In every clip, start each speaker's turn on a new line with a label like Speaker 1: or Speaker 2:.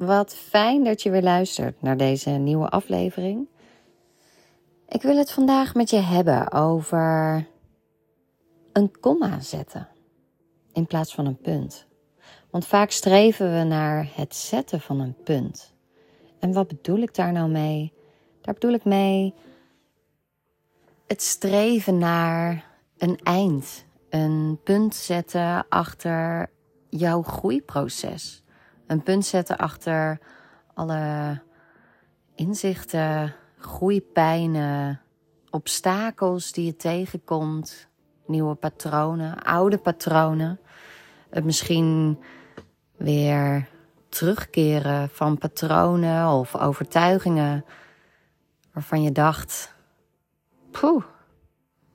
Speaker 1: wat fijn dat je weer luistert naar deze nieuwe aflevering. Ik wil het vandaag met je hebben over een komma zetten in plaats van een punt. Want vaak streven we naar het zetten van een punt. En wat bedoel ik daar nou mee? Daar bedoel ik mee het streven naar een eind, een punt zetten achter jouw groeiproces. Een punt zetten achter alle inzichten, groeipijnen, obstakels die je tegenkomt, nieuwe patronen, oude patronen. Het misschien weer terugkeren van patronen of overtuigingen waarvan je dacht: poeh,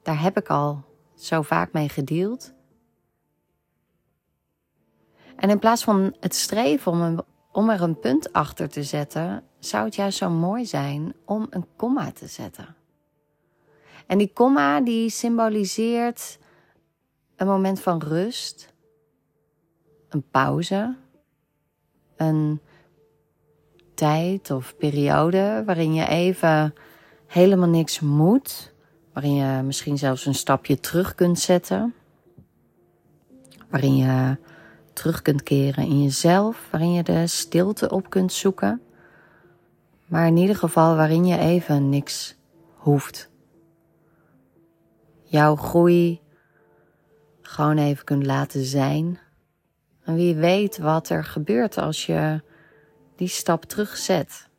Speaker 1: daar heb ik al zo vaak mee gedeeld. En in plaats van het streven om, een, er een punt achter te zetten, zou het juist zo mooi zijn om een komma te zetten. En die komma die symboliseert een moment van rust, een pauze, een tijd of periode waarin je even helemaal niks moet, waarin je misschien zelfs een stapje terug kunt zetten, waarin je terug kunt keren in jezelf, waarin je de stilte op kunt zoeken, maar in ieder geval waarin je even niks hoeft. Jouw groei gewoon even kunt laten zijn. En wie weet wat er gebeurt als je die stap terugzet.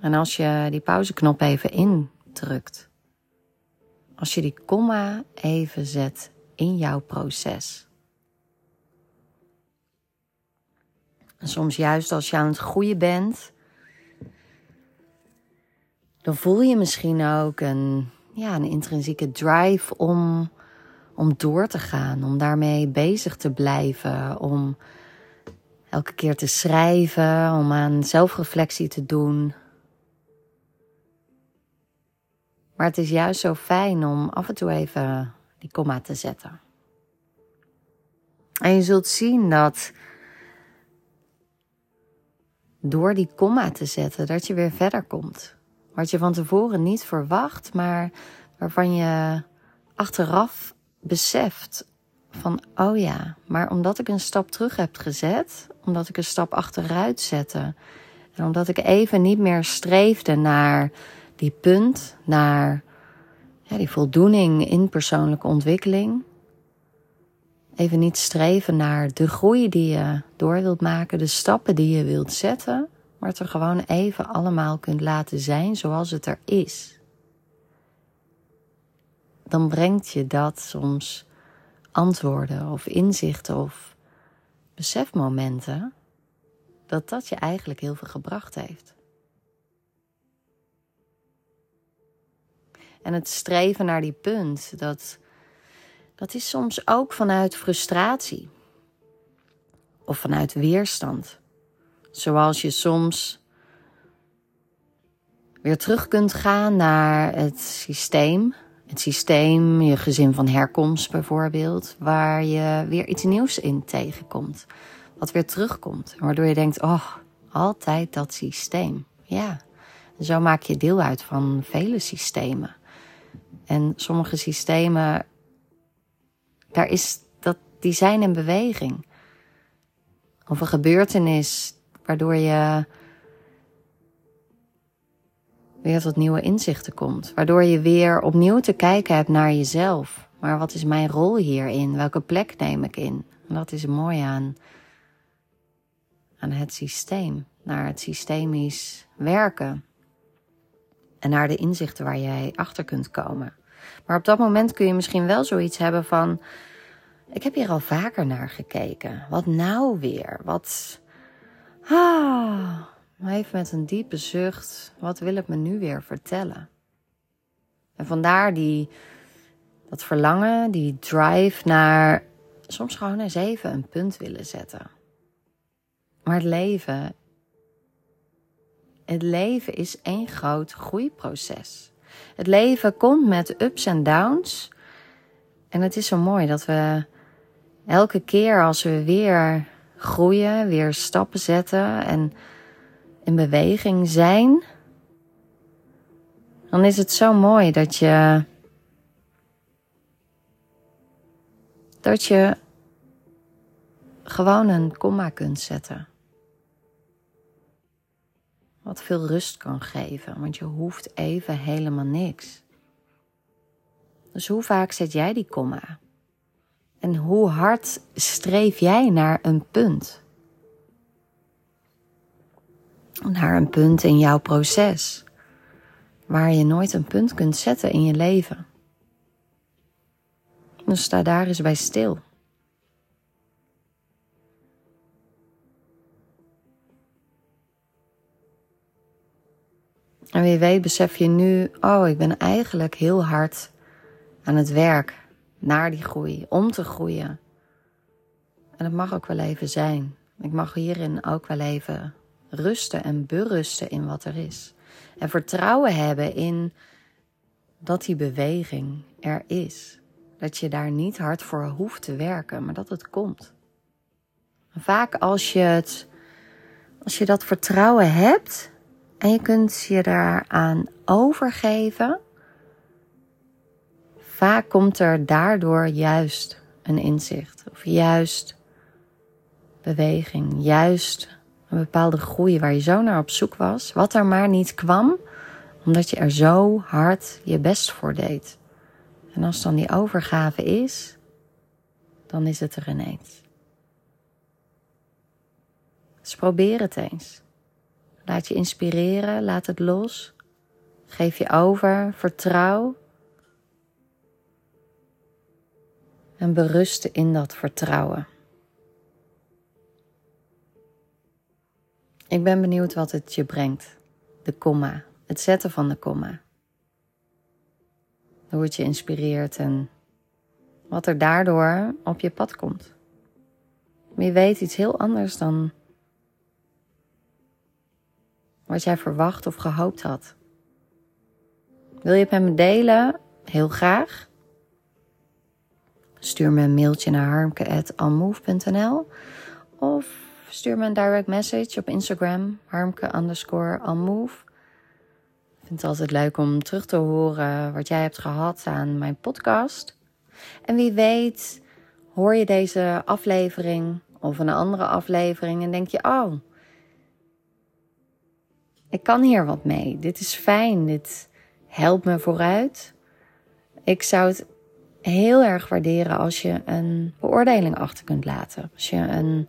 Speaker 1: En als je die pauzeknop even indrukt. Als je die komma even zet in jouw proces. En soms juist als je aan het groeien bent, dan voel je misschien ook een, ja, een intrinsieke drive om, om door te gaan, om daarmee bezig te blijven, om elke keer te schrijven, om aan zelfreflectie te doen. Maar het is juist zo fijn om af en toe even die komma te zetten. En je zult zien dat door die komma te zetten, dat je weer verder komt. Wat je van tevoren niet verwacht, maar waarvan je achteraf beseft van, oh ja, maar omdat ik een stap terug heb gezet, omdat ik een stap achteruit zette, en omdat ik even niet meer streefde naar die punt, naar die voldoening in persoonlijke ontwikkeling, even niet streven naar de groei die je door wilt maken, de stappen die je wilt zetten, maar het er gewoon even allemaal kunt laten zijn zoals het er is. Dan brengt je dat soms antwoorden of inzichten of besefmomenten dat dat je eigenlijk heel veel gebracht heeft. En het streven naar die punt, dat dat is soms ook vanuit frustratie of vanuit weerstand. Zoals je soms weer terug kunt gaan naar het systeem. Het systeem, je gezin van herkomst bijvoorbeeld, waar je weer iets nieuws in tegenkomt. Wat weer terugkomt. Waardoor je denkt, oh, altijd dat systeem. Ja, zo maak je deel uit van vele systemen. En sommige systemen daar is dat, die zijn in beweging. Of een gebeurtenis waardoor je weer tot nieuwe inzichten komt. Waardoor je weer opnieuw te kijken hebt naar jezelf. Maar wat is mijn rol hierin? Welke plek neem ik in? En dat is mooi aan, aan het systeem. Naar het systemisch werken. En naar de inzichten waar jij achter kunt komen. Maar op dat moment kun je misschien wel zoiets hebben van: ik heb hier al vaker naar gekeken. Wat nou weer? Wat. Ah, even met een diepe zucht. Wat wil het me nu weer vertellen? En vandaar die, dat verlangen, die drive naar soms gewoon eens even een punt willen zetten. Maar het leven, het leven is één groot groeiproces. Het leven komt met ups en downs. En het is zo mooi dat we elke keer als we weer groeien, weer stappen zetten en in beweging zijn, dan is het zo mooi dat je. dat je gewoon een komma kunt zetten. Wat veel rust kan geven, want je hoeft even helemaal niks. Dus hoe vaak zet jij die komma? En hoe hard streef jij naar een punt? Naar een punt in jouw proces, waar je nooit een punt kunt zetten in je leven. Dus sta daar eens bij stil. En wie weet besef je nu, oh, ik ben eigenlijk heel hard aan het werk naar die groei, om te groeien. En het mag ook wel even zijn. Ik mag hierin ook wel even rusten en berusten in wat er is. En vertrouwen hebben in dat die beweging er is. Dat je daar niet hard voor hoeft te werken, maar dat het komt. vaak als je, het, als je dat vertrouwen hebt en je kunt je daaraan overgeven, vaak komt er daardoor juist een inzicht of juist beweging, juist een bepaalde groei waar je zo naar op zoek was, wat er maar niet kwam, omdat je er zo hard je best voor deed. En als dan die overgave is, dan is het er ineens. Dus probeer het eens. Laat je inspireren, laat het los. Geef je over, vertrouw en berusten in dat vertrouwen. Ik ben benieuwd wat het je brengt. De komma, het zetten van de komma. Hoe het je inspireert en wat er daardoor op je pad komt. Wie weet iets heel anders dan wat jij verwacht of gehoopt had. Wil je het met me delen? Heel graag. Stuur me een mailtje naar harmke.almove.nl of stuur me een direct message op Instagram, harmke underscore almove. Ik vind het altijd leuk om terug te horen wat jij hebt gehad aan mijn podcast. En wie weet hoor je deze aflevering of een andere aflevering en denk je, oh, ik kan hier wat mee. Dit is fijn, dit helpt me vooruit. Ik zou het heel erg waarderen als je een beoordeling achter kunt laten. Als je een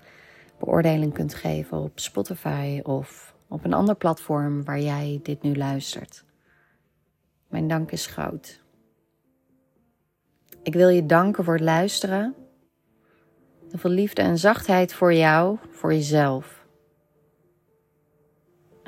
Speaker 1: beoordeling kunt geven op Spotify of op een ander platform waar jij dit nu luistert. Mijn dank is groot. Ik wil je danken voor het luisteren. veel liefde en zachtheid voor jou, voor jezelf.